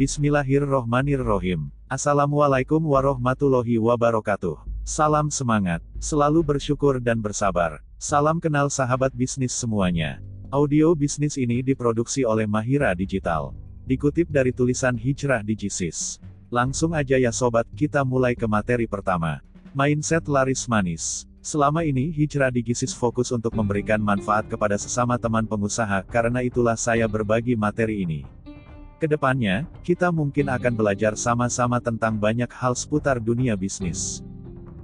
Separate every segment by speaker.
Speaker 1: Bismillahirrohmanirrohim. Assalamualaikum warahmatullahi wabarakatuh. Salam semangat, selalu bersyukur dan bersabar. Salam kenal sahabat bisnis semuanya. Audio bisnis ini diproduksi oleh Mahira Digital. Dikutip dari tulisan Hijrah Digisis. Langsung aja ya sobat, kita mulai ke materi pertama. Mindset laris manis. Selama ini Hijrah Digisis fokus untuk memberikan manfaat kepada sesama teman pengusaha, karena itulah saya berbagi materi ini. Ke depannya, kita mungkin akan belajar sama-sama tentang banyak hal seputar dunia bisnis.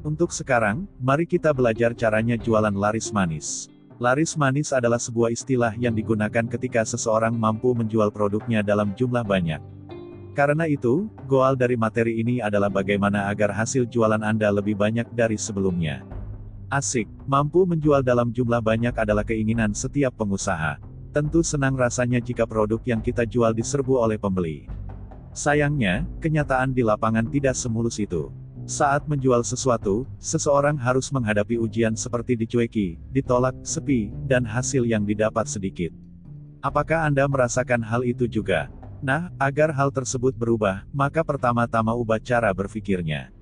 Speaker 1: Untuk sekarang, mari kita belajar caranya jualan laris manis. Laris manis adalah sebuah istilah yang digunakan ketika seseorang mampu menjual produknya dalam jumlah banyak. Karena itu, goal dari materi ini adalah bagaimana agar hasil jualan Anda lebih banyak dari sebelumnya. Asik, mampu menjual dalam jumlah banyak adalah keinginan setiap pengusaha. Tentu senang rasanya jika produk yang kita jual diserbu oleh pembeli. Sayangnya, kenyataan di lapangan tidak semulus itu. Saat menjual sesuatu, seseorang harus menghadapi ujian seperti dicueki, ditolak, sepi, dan hasil yang didapat sedikit. Apakah Anda merasakan hal itu juga? Nah, agar hal tersebut berubah, maka pertama-tama ubah cara berpikirnya.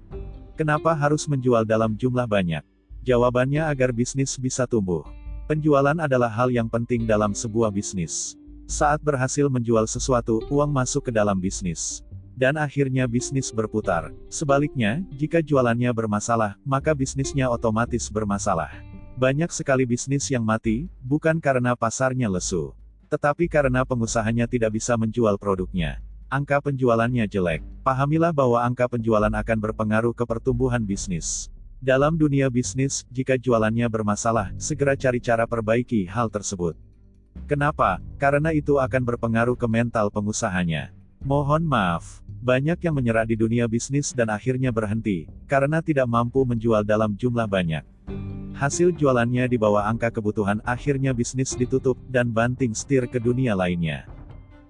Speaker 1: Kenapa harus menjual dalam jumlah banyak? Jawabannya agar bisnis bisa tumbuh. Penjualan adalah hal yang penting dalam sebuah bisnis. Saat berhasil menjual sesuatu, uang masuk ke dalam bisnis. Dan akhirnya bisnis berputar. Sebaliknya, jika jualannya bermasalah, maka bisnisnya otomatis bermasalah. Banyak sekali bisnis yang mati, bukan karena pasarnya lesu. Tetapi karena pengusahanya tidak bisa menjual produknya. Angka penjualannya jelek. Pahamilah bahwa angka penjualan akan berpengaruh ke pertumbuhan bisnis. Dalam dunia bisnis, jika jualannya bermasalah, segera cari cara perbaiki hal tersebut. Kenapa? Karena itu akan berpengaruh ke mental pengusahanya. Mohon maaf, banyak yang menyerah di dunia bisnis dan akhirnya berhenti, karena tidak mampu menjual dalam jumlah banyak. Hasil jualannya di bawah angka kebutuhan akhirnya bisnis ditutup, dan banting setir ke dunia lainnya.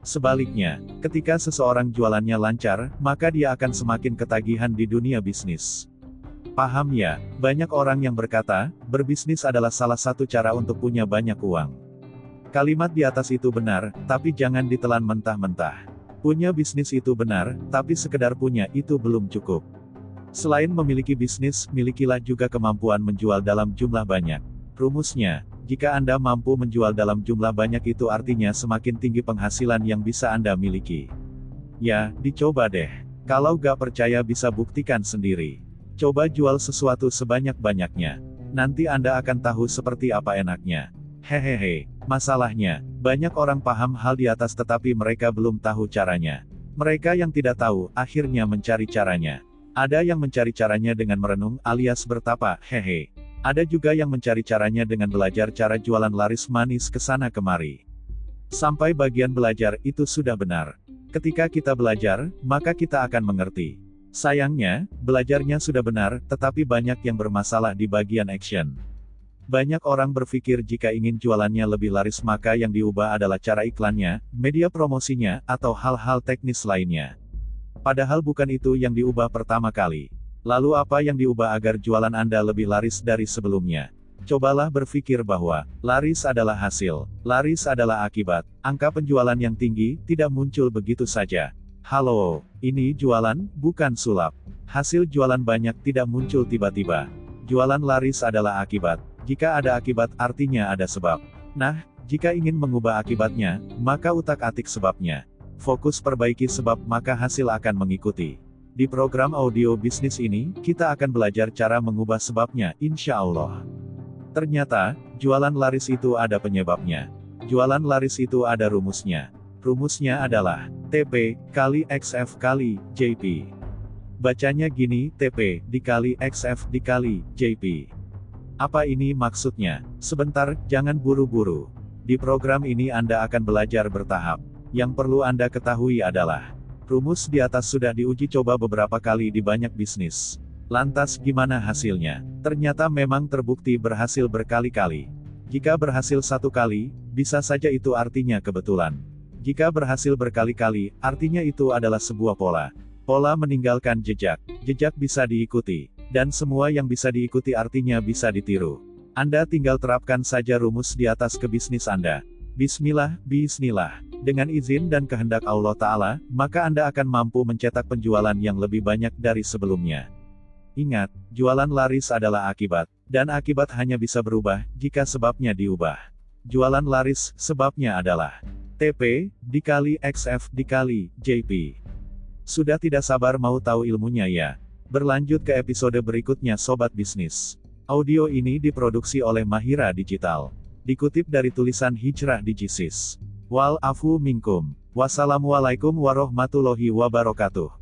Speaker 1: Sebaliknya, ketika seseorang jualannya lancar, maka dia akan semakin ketagihan di dunia bisnis. Paham ya, banyak orang yang berkata, berbisnis adalah salah satu cara untuk punya banyak uang. Kalimat di atas itu benar, tapi jangan ditelan mentah-mentah. Punya bisnis itu benar, tapi sekedar punya itu belum cukup. Selain memiliki bisnis, milikilah juga kemampuan menjual dalam jumlah banyak. Rumusnya, jika Anda mampu menjual dalam jumlah banyak itu artinya semakin tinggi penghasilan yang bisa Anda miliki. Ya, dicoba deh. Kalau gak percaya bisa buktikan sendiri. Coba jual sesuatu sebanyak-banyaknya. Nanti Anda akan tahu seperti apa enaknya. Hehehe, masalahnya, banyak orang paham hal di atas tetapi mereka belum tahu caranya. Mereka yang tidak tahu, akhirnya mencari caranya. Ada yang mencari caranya dengan merenung alias bertapa, hehe. Ada juga yang mencari caranya dengan belajar cara jualan laris manis ke sana kemari. Sampai bagian belajar itu sudah benar. Ketika kita belajar, maka kita akan mengerti. Sayangnya, belajarnya sudah benar, tetapi banyak yang bermasalah di bagian action. Banyak orang berpikir jika ingin jualannya lebih laris maka yang diubah adalah cara iklannya, media promosinya, atau hal-hal teknis lainnya. Padahal bukan itu yang diubah pertama kali. Lalu apa yang diubah agar jualan Anda lebih laris dari sebelumnya? Cobalah berpikir bahwa, laris adalah hasil, laris adalah akibat, angka penjualan yang tinggi, tidak muncul begitu saja. Halo, ini jualan, bukan sulap. Hasil jualan banyak tidak muncul tiba-tiba. Jualan laris adalah akibat. Jika ada akibat, artinya ada sebab. Nah, jika ingin mengubah akibatnya, maka utak-atik sebabnya. Fokus perbaiki sebab, maka hasil akan mengikuti. Di program audio bisnis ini, kita akan belajar cara mengubah sebabnya, insya Allah. Ternyata, jualan laris itu ada penyebabnya. Jualan laris itu ada rumusnya. Rumusnya adalah TP kali XF kali JP. Bacanya gini, TP dikali XF dikali JP. Apa ini maksudnya? Sebentar, jangan buru-buru. Di program ini Anda akan belajar bertahap. Yang perlu Anda ketahui adalah, rumus di atas sudah diuji coba beberapa kali di banyak bisnis. Lantas gimana hasilnya? Ternyata memang terbukti berhasil berkali-kali. Jika berhasil satu kali, bisa saja itu artinya kebetulan. Jika berhasil berkali-kali, artinya itu adalah sebuah pola. Pola meninggalkan jejak. Jejak bisa diikuti. Dan semua yang bisa diikuti artinya bisa ditiru. Anda tinggal terapkan saja rumus di atas ke bisnis Anda. Bismillah, bismillah. Dengan izin dan kehendak Allah Ta'ala, maka Anda akan mampu mencetak penjualan yang lebih banyak dari sebelumnya. Ingat, jualan laris adalah akibat, dan akibat hanya bisa berubah jika sebabnya diubah. Jualan laris, sebabnya adalah TP, dikali XF, dikali JP. Sudah tidak sabar mau tahu ilmunya ya? Berlanjut ke episode berikutnya Sobat Bisnis. Audio ini diproduksi oleh Mahira Digital. Dikutip dari tulisan Hijrah Digisis. Wal afu minkum. Wassalamualaikum warahmatullahi wabarakatuh.